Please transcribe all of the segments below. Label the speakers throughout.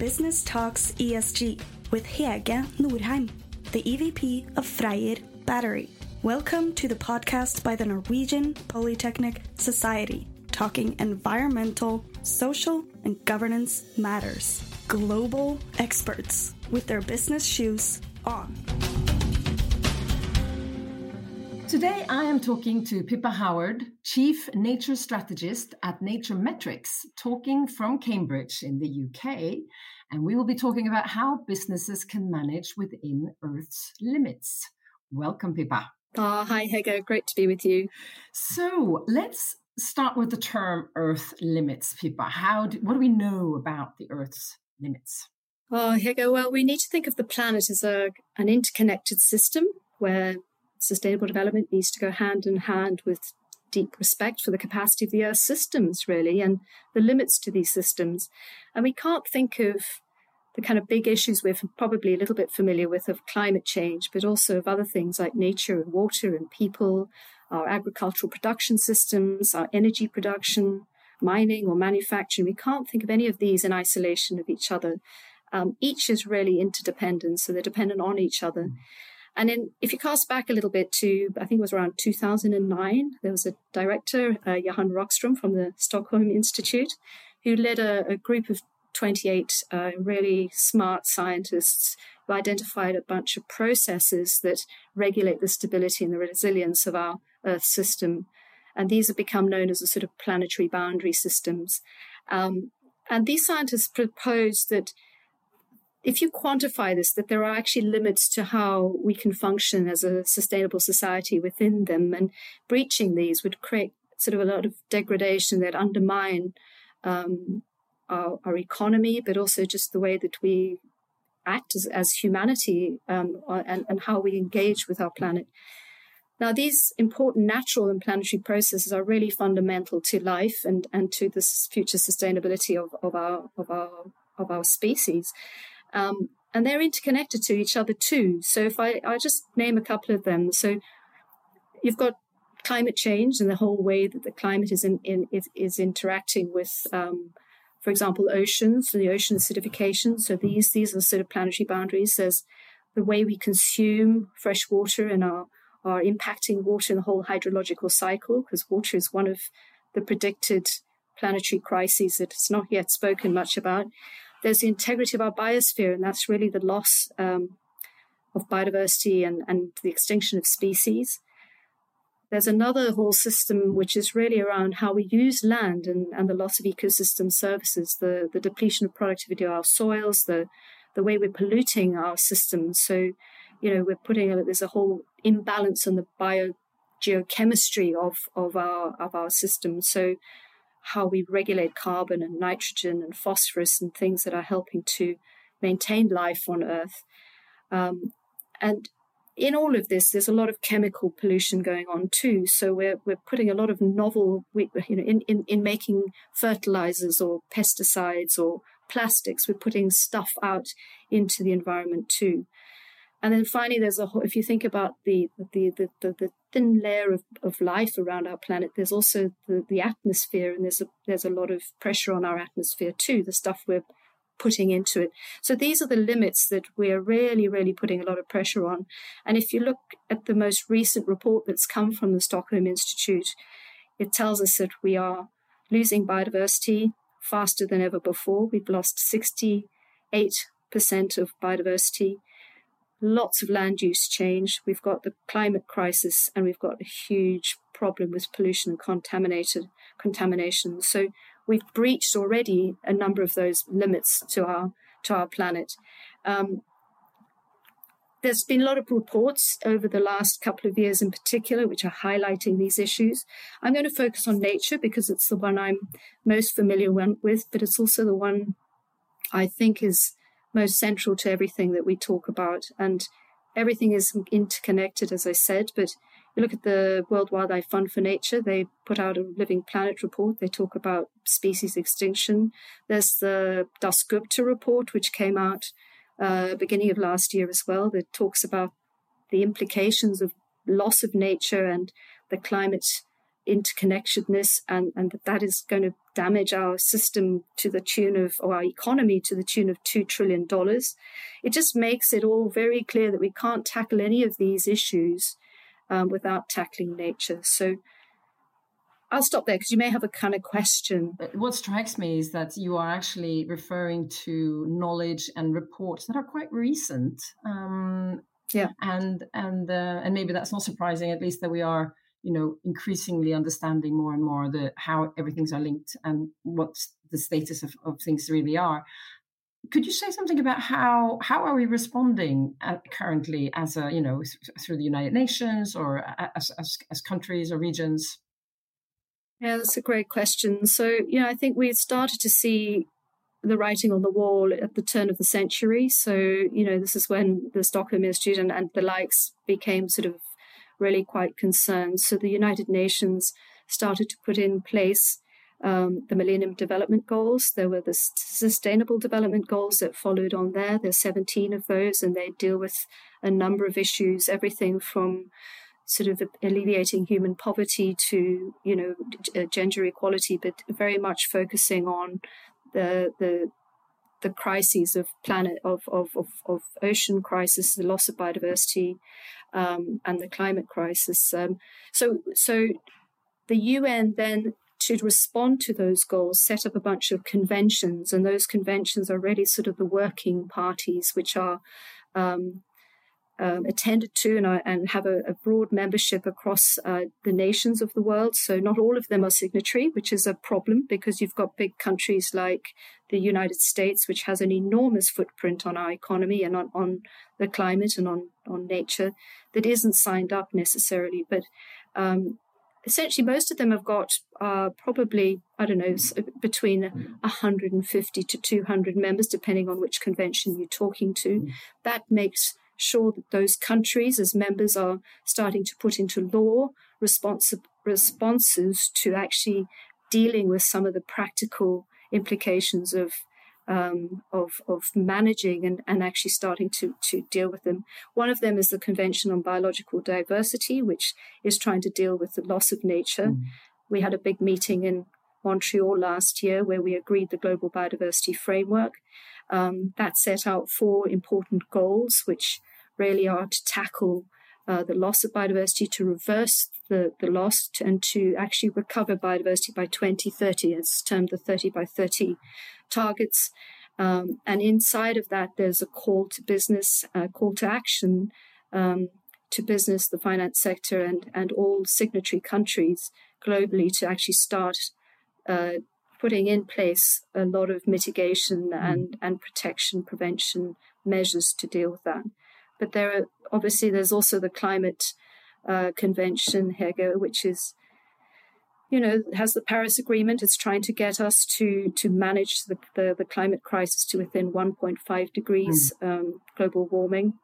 Speaker 1: Business Talks ESG with Hege Norheim, the EVP of Freyr Battery. Welcome to the podcast by the Norwegian Polytechnic Society, talking environmental, social, and governance matters. Global experts with their business shoes on.
Speaker 2: Today, I am talking to Pippa Howard, Chief Nature Strategist at NatureMetrics, talking from Cambridge in the UK. And we will be talking about how businesses can manage within Earth's limits. Welcome, Pippa.
Speaker 3: Oh, hi, Hege. Great to be with you.
Speaker 2: So let's start with the term Earth limits, Pippa. How do, what do we know about the Earth's limits?
Speaker 3: Ah, oh, Hege, well, we need to think of the planet as a, an interconnected system where sustainable development needs to go hand in hand with deep respect for the capacity of the Earth systems, really, and the limits to these systems. And we can't think of the kind of big issues we're probably a little bit familiar with of climate change, but also of other things like nature and water and people, our agricultural production systems, our energy production, mining or manufacturing. We can't think of any of these in isolation of each other. Um, each is really interdependent, so they're dependent on each other. And then, if you cast back a little bit to, I think it was around 2009, there was a director, uh, Johan Rockström from the Stockholm Institute, who led a, a group of 28 uh, really smart scientists who identified a bunch of processes that regulate the stability and the resilience of our Earth system. And these have become known as a sort of planetary boundary systems. Um, and these scientists proposed that if you quantify this, that there are actually limits to how we can function as a sustainable society within them, and breaching these would create sort of a lot of degradation that undermine um, our, our, economy, but also just the way that we act as, as humanity um, and, and how we engage with our planet. Now, these important natural and planetary processes are really fundamental to life and, and to the future sustainability of, of our of our of our species. Um, and they're interconnected to each other too. So if I, I just name a couple of them. So you've got climate change and the whole way that the climate is in, in is, is, interacting with, um, for example, oceans and the ocean acidification. So these these are sort of planetary boundaries. There's the way we consume fresh water and are are impacting water in the whole hydrological cycle because water is one of the predicted planetary crises that it's not yet spoken much about. There's the integrity of our biosphere, and that's really the loss um, of biodiversity and, and the extinction of species. There's another whole system which is really around how we use land and, and the loss of ecosystem services, the, the depletion of productivity of our soils, the, the way we're polluting our systems. So, you know, we're putting there's a whole imbalance on the biogeochemistry of, of our of our system. So how we regulate carbon and nitrogen and phosphorus and things that are helping to maintain life on Earth. Um, and in all of this, there's a lot of chemical pollution going on too. So we're we're putting a lot of novel, you know, in, in, in making fertilizers or pesticides or plastics, we're putting stuff out into the environment too. And then finally, there's a whole, if you think about the the the, the, the thin layer of, of life around our planet, there's also the, the atmosphere, and there's a there's a lot of pressure on our atmosphere too. The stuff we're putting into it. So these are the limits that we're really, really putting a lot of pressure on. And if you look at the most recent report that's come from the Stockholm Institute, it tells us that we are losing biodiversity faster than ever before. We've lost 68% of biodiversity lots of land use change. We've got the climate crisis, and we've got a huge problem with pollution and contaminated contamination. So we've breached already a number of those limits to our to our planet. Um, there's been a lot of reports over the last couple of years in particular which are highlighting these issues. I'm going to focus on nature because it's the one I'm most familiar with, but it's also the one I think is most central to everything that we talk about. And everything is interconnected, as I said. But you look at the World Wildlife Fund for Nature, they put out a Living Planet report. They talk about species extinction. There's the Dasgupta report, which came out uh, beginning of last year as well, that talks about the implications of loss of nature and the climate interconnectedness and, and that that is going to damage our system to the tune of, or our economy to the tune of $2 trillion. It just makes it all very clear that we can't tackle any of these issues um, without tackling nature. So I'll stop there because you may have a kind of question.
Speaker 2: What strikes me is that you are actually referring to knowledge and reports that are quite recent. Um,
Speaker 3: yeah,
Speaker 2: and and uh, and maybe that's not surprising. At least that we are, you know, increasingly understanding more and more the how everything's are linked and what the status of, of things really are. Could you say something about how how are we responding currently as a you know through the United Nations or as, as, as countries or regions?
Speaker 3: Yeah, that's a great question. So, you know, I think we started to see the writing on the wall at the turn of the century. So, you know, this is when the Stockholm Institute and, and the likes became sort of really quite concerned. So, the United Nations started to put in place um, the Millennium Development Goals. There were the Sustainable Development Goals that followed on there. There's 17 of those, and they deal with a number of issues, everything from sort of alleviating human poverty to you know gender equality, but very much focusing on the the the crises of planet of of of, of ocean crisis, the loss of biodiversity, um, and the climate crisis. Um, so so the UN then to respond to those goals set up a bunch of conventions, and those conventions are really sort of the working parties, which are um, um, attended to and, uh, and have a, a, broad membership across uh, the nations of the world. So not all of them are signatory, which is a problem because you've got big countries like the United States, which has an enormous footprint on our economy and on, on the climate and on, on nature that isn't signed up necessarily. But um, essentially, most of them have got uh, probably, I don't know, between 150 to 200 members, depending on which convention you're talking to. That makes sure that those countries, as members, are starting to put into law responsi- responses to actually dealing with some of the practical implications of um, of, of managing and, and actually starting to, to deal with them. One of them is the Convention on Biological Diversity, which is trying to deal with the loss of nature. Mm. We had a big meeting in Montreal last year where we agreed the Global Biodiversity Framework. Um, that set out four important goals, which really are to tackle uh, the loss of biodiversity, to reverse the, the loss, to, and to actually recover biodiversity by 2030. It's termed the 30 by 30 targets. Um, and inside of that, there's a call to business, a call to action um, to business, the finance sector, and, and all signatory countries globally to actually start uh, putting in place a lot of mitigation mm. and, and protection prevention measures to deal with that. But there are obviously there's also the climate uh, convention, Hege, which is you know has the Paris Agreement. It's trying to get us to to manage the the, the climate crisis to within 1.5 degrees mm. um, global warming.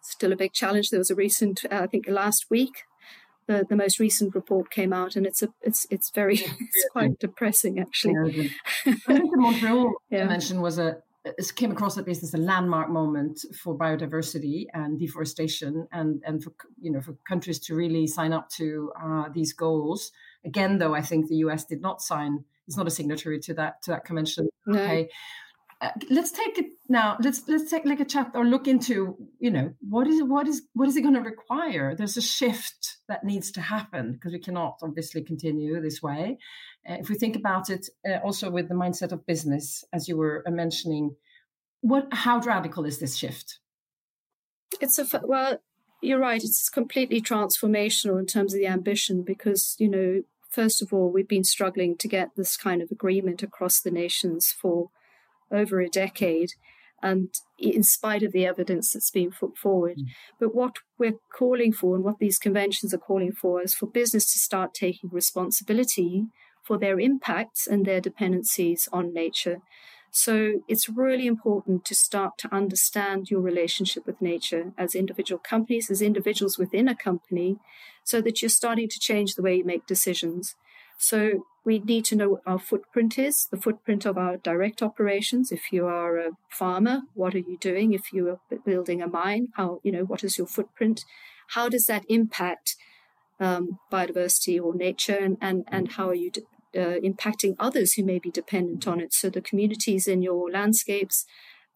Speaker 3: Still a big challenge. There was a recent, uh, I think, last week, the, the most recent report came out, and it's a it's it's very it's quite depressing actually.
Speaker 2: Yeah, I think the Montreal yeah. Convention was a came across at least as a landmark moment for biodiversity and deforestation, and and for you know for countries to really sign up to uh, these goals. Again, though, I think the U.S. did not sign; it's not a signatory to that to that convention.
Speaker 3: No. Okay,
Speaker 2: uh, let's take it now. Let's let's take like a chat or look into you know what is what is what is it going to require? There's a shift that needs to happen because we cannot obviously continue this way. Uh, if we think about it, uh, also with the mindset of business, as you were uh, mentioning, what how radical is this shift?
Speaker 3: It's a well, you're right. It's completely transformational in terms of the ambition because you know first of all, we've been struggling to get this kind of agreement across the nations for over a decade, and in spite of the evidence that's been put forward. Mm. But what we're calling for and what these conventions are calling for is for business to start taking responsibility for their impacts and their dependencies on nature. So it's really important to start to understand your relationship with nature as individual companies, as individuals within a company, so that you're starting to change the way you make decisions. So we need to know what our footprint is, the footprint of our direct operations. If you are a farmer, what are you doing? If you are building a mine, how, you know, what is your footprint? How does that impact um, biodiversity or nature, and, and, and how are you uh, impacting others who may be dependent on it? So the communities in your landscapes.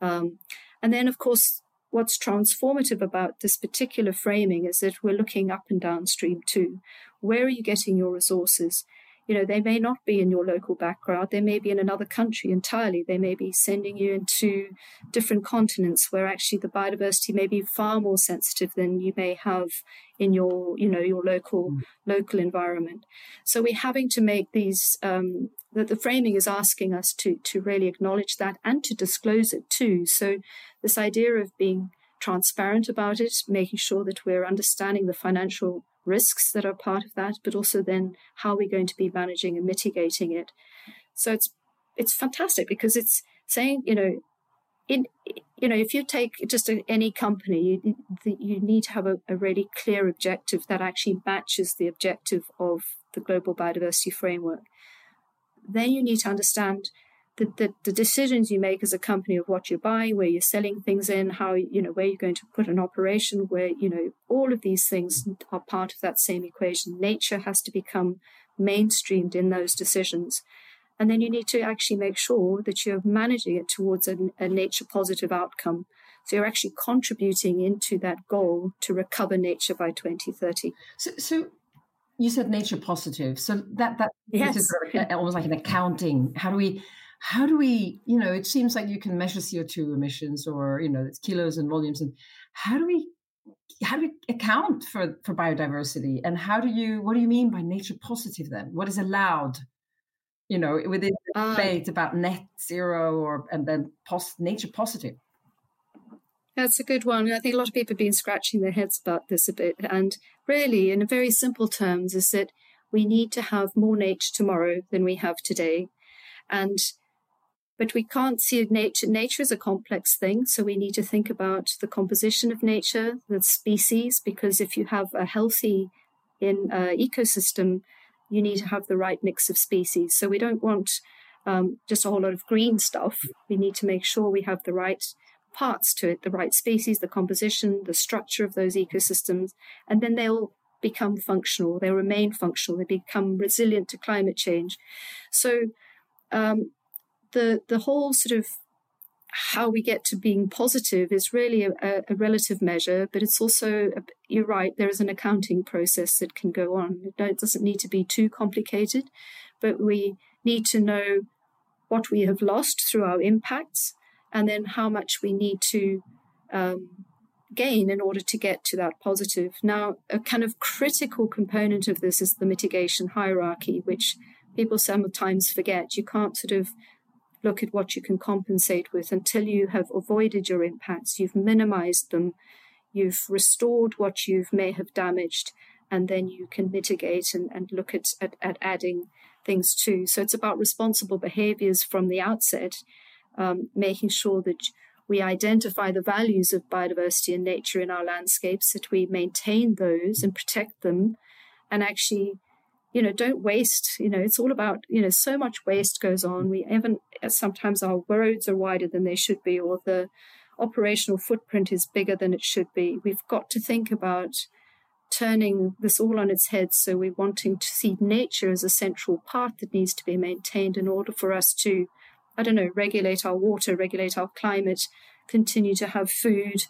Speaker 3: Um, and then, of course, what's transformative about this particular framing is that we're looking up and downstream too. Where are you getting your resources? You know, they may not be in your local background. They may be in another country entirely. They may be sending you into different continents where actually the biodiversity may be far more sensitive than you may have in your, you know, your local mm. local environment. So we're having to make these. Um, that the framing is asking us to to really acknowledge that and to disclose it too. So this idea of being transparent about it, making sure that we're understanding the financial risks that are part of that, but also then how we're going to be managing and mitigating it. So it's it's fantastic because it's saying you know in you know if you take just a, any company you, you need to have a, a really clear objective that actually matches the objective of the global biodiversity framework then you need to understand the, the, the, decisions you make as a company of what you're buying, where you're selling things in, how, you know, where you're going to put an operation, where, you know, all of these things are part of that same equation. Nature has to become mainstreamed in those decisions. And then you need to actually make sure that you're managing it towards a, a nature positive outcome. So you're actually contributing into that goal to recover nature by 2030.
Speaker 2: So, so you said nature positive. So that that yes. is almost like an accounting. How do we how do we you know it seems like you can measure co2 emissions or you know it's kilos and volumes and how do we how do we account for for biodiversity and how do you what do you mean by nature positive then what is allowed you know within the uh, debate about net zero or and then post nature positive
Speaker 3: that's a good one. I think a lot of people have been scratching their heads about this a bit. And really, in a very simple terms, is that we need to have more nature tomorrow than we have today. And but we can't see nature. Nature is a complex thing, so we need to think about the composition of nature, the species, because if you have a healthy in uh, ecosystem, you need to have the right mix of species. So we don't want um, just a whole lot of green stuff. We need to make sure we have the right parts to it, the right species, the composition, the structure of those ecosystems, and then they'll become functional. They remain functional. They become resilient to climate change. So um, the the whole sort of how we get to being positive is really a, a relative measure, but it's also, you're right, there is an accounting process that can go on. It doesn't need to be too complicated, but we need to know what we have lost through our impacts and then how much we need to um, gain in order to get to that positive. Now, a kind of critical component of this is the mitigation hierarchy, which people sometimes forget. You can't sort of look at what you can compensate with until you have avoided your impacts, you've minimized them, you've restored what you may have damaged, and then you can mitigate and, and look at, at, at adding things too. So it's about responsible behaviors from the outset, um, making sure that we identify the values of biodiversity and nature in our landscapes, that we maintain those and protect them, and actually you know, don't waste. You know, it's all about, you know, so much waste goes on. We even uh, sometimes our roads are wider than they should be, or the operational footprint is bigger than it should be. We've got to think about turning this all on its head. So we're wanting to see nature as a central part that needs to be maintained in order for us to, I don't know, regulate our water, regulate our climate, continue to have food,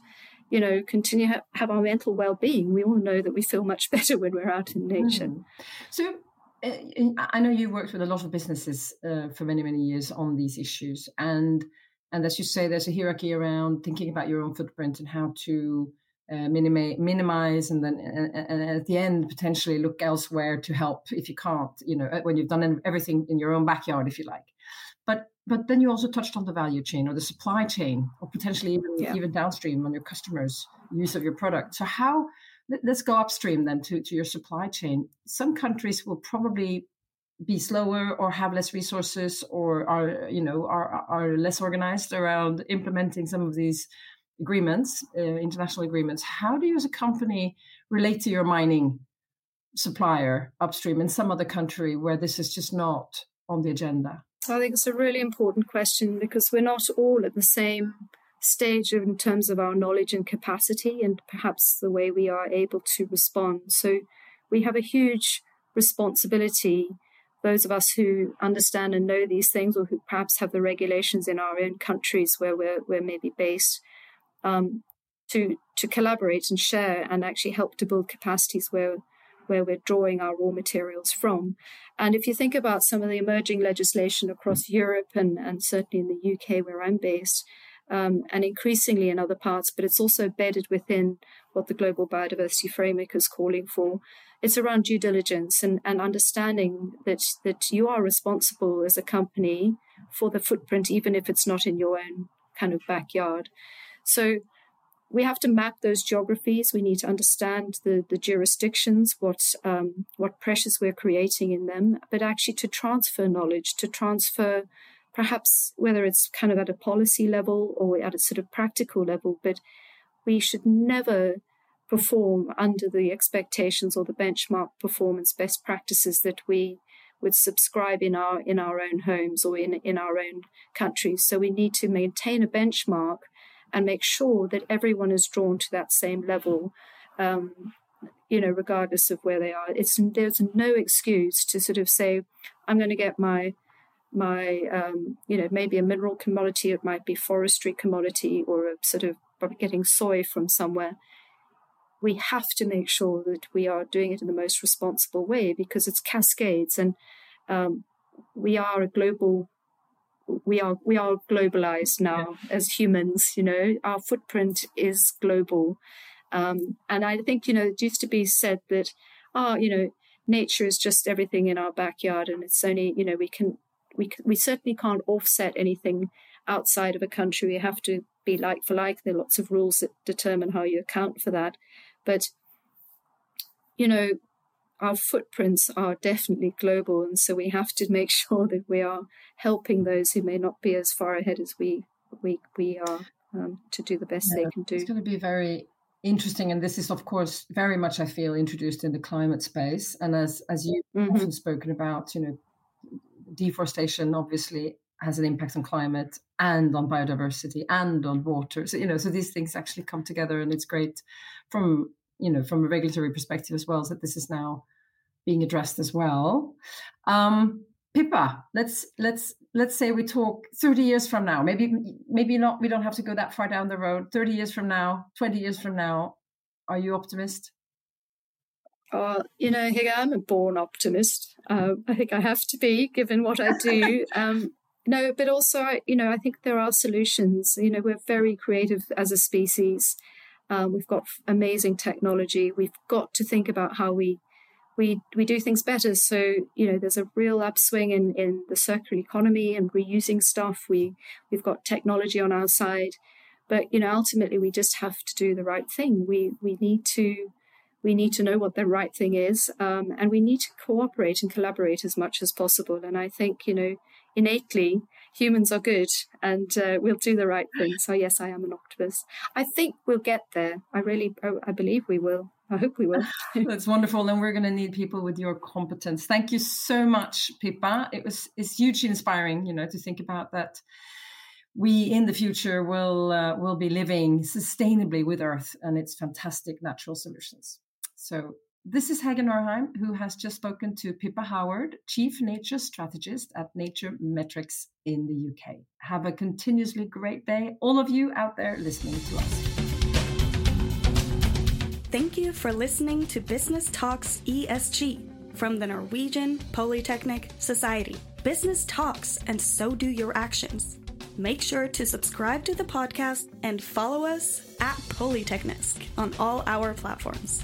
Speaker 3: you know, continue to have our mental well-being. We all know that we feel much better when we're out in nature. Mm.
Speaker 2: So uh, I know you worked with a lot of businesses uh, for many, many years on these issues, and and as you say, there's a hierarchy around thinking about your own footprint and how to uh, minimize, minimize, and then and, and, at the end potentially look elsewhere to help if you can't. You know, when you've done everything in your own backyard, if you like. But then you also touched on the value chain or the supply chain, or potentially even yeah. even downstream on your customers' use of your product. So how let's go upstream then to, to your supply chain. Some countries will probably be slower or have less resources or are you know are are less organized around implementing some of these agreements, uh, international agreements. How do you as a company relate to your mining supplier upstream in some other country where this is just not on the agenda?
Speaker 3: I think it's a really important question because we're not all at the same stage in terms of our knowledge and capacity and perhaps the way we are able to respond. So we have a huge responsibility those of us who understand and know these things, or who perhaps have the regulations in our own countries where we're, we're maybe based, um, to to collaborate and share and actually help to build capacities where where we're drawing our raw materials from. And if you think about some of the emerging legislation across Europe and, and certainly in the UK where I'm based, um, and increasingly in other parts, but it's also embedded within what the Global Biodiversity Framework is calling for. It's around due diligence and, and understanding that, that you are responsible as a company for the footprint, even if it's not in your own kind of backyard. So we have to map those geographies. We need to understand the, the jurisdictions, what um, what pressures we're creating in them, but actually to transfer knowledge, to transfer perhaps whether it's kind of at a policy level or at a sort of practical level, but we should never perform under the expectations or the benchmark performance best practices that we would subscribe in our in our own homes or in in our own countries. So we need to maintain a benchmark and make sure that everyone is drawn to that same level. Um, you know, regardless of where they are, it's there's no excuse to sort of say, "I'm going to get my my um, you know maybe a mineral commodity it might be forestry commodity or a sort of getting soy from somewhere we have to make sure that we are doing it in the most responsible way because it's cascades and um, we are a global we are we are globalized now yeah. as humans you know our footprint is global um, and i think you know it used to be said that ah oh, you know nature is just everything in our backyard and it's only you know we can we we certainly can't offset anything outside of a country. We have to be like for like. There are lots of rules that determine how you account for that, but you know, our footprints are definitely global, and so we have to make sure that we are helping those who may not be as far ahead as we we we are um, to do the best yeah, they can do.
Speaker 2: It's going to be very interesting and this is of course very much i feel introduced in the climate space and as as you've mm-hmm. often spoken about you know deforestation obviously has an impact on climate and on biodiversity and on water. So you know, so these things actually come together, and it's great from you know from a regulatory perspective as well. So that this is now being addressed as well. Um, Pippa, let's let's let's say we talk 30 years from now. Maybe maybe not. We don't have to go that far down the road. 30 years from now, 20 years from now, are you optimist?
Speaker 3: Uh, you know, I'm a born optimist. Uh, I think I have to be, given what I do. Um, no, but also, you know, I think there are solutions. You know, we're very creative as a species. Um, we've got amazing technology. We've got to think about how we we we do things better. So you know, there's a real upswing in in the circular economy and reusing stuff. We we've got technology on our side, but you know, ultimately, we just have to do the right thing. We we need to we need to know what the right thing is, um, and we need to cooperate and collaborate as much as possible. And I think, you know, innately, humans are good and uh, we'll do the right thing. So, yes, I am an optimist. I think we'll get there. I really, I believe we will. I hope we will.
Speaker 2: That's wonderful, and we're going to need people with your competence. Thank you so much, Pippa. It was it's hugely inspiring, you know, to think about that. We in the future will uh, will be living sustainably with Earth and its fantastic natural solutions. So this is Hege Norheim, who has just spoken to Pippa Howard, Chief Nature Strategist at NatureMetrics in the UK. Have a continuously great day, all of you out there listening to us.
Speaker 1: Thank you for listening to Business Talks ESG from the Norwegian Polytechnic Society. Business talks, and so do your actions. Make sure to subscribe to the podcast and follow us at Polyteknisk on all our platforms.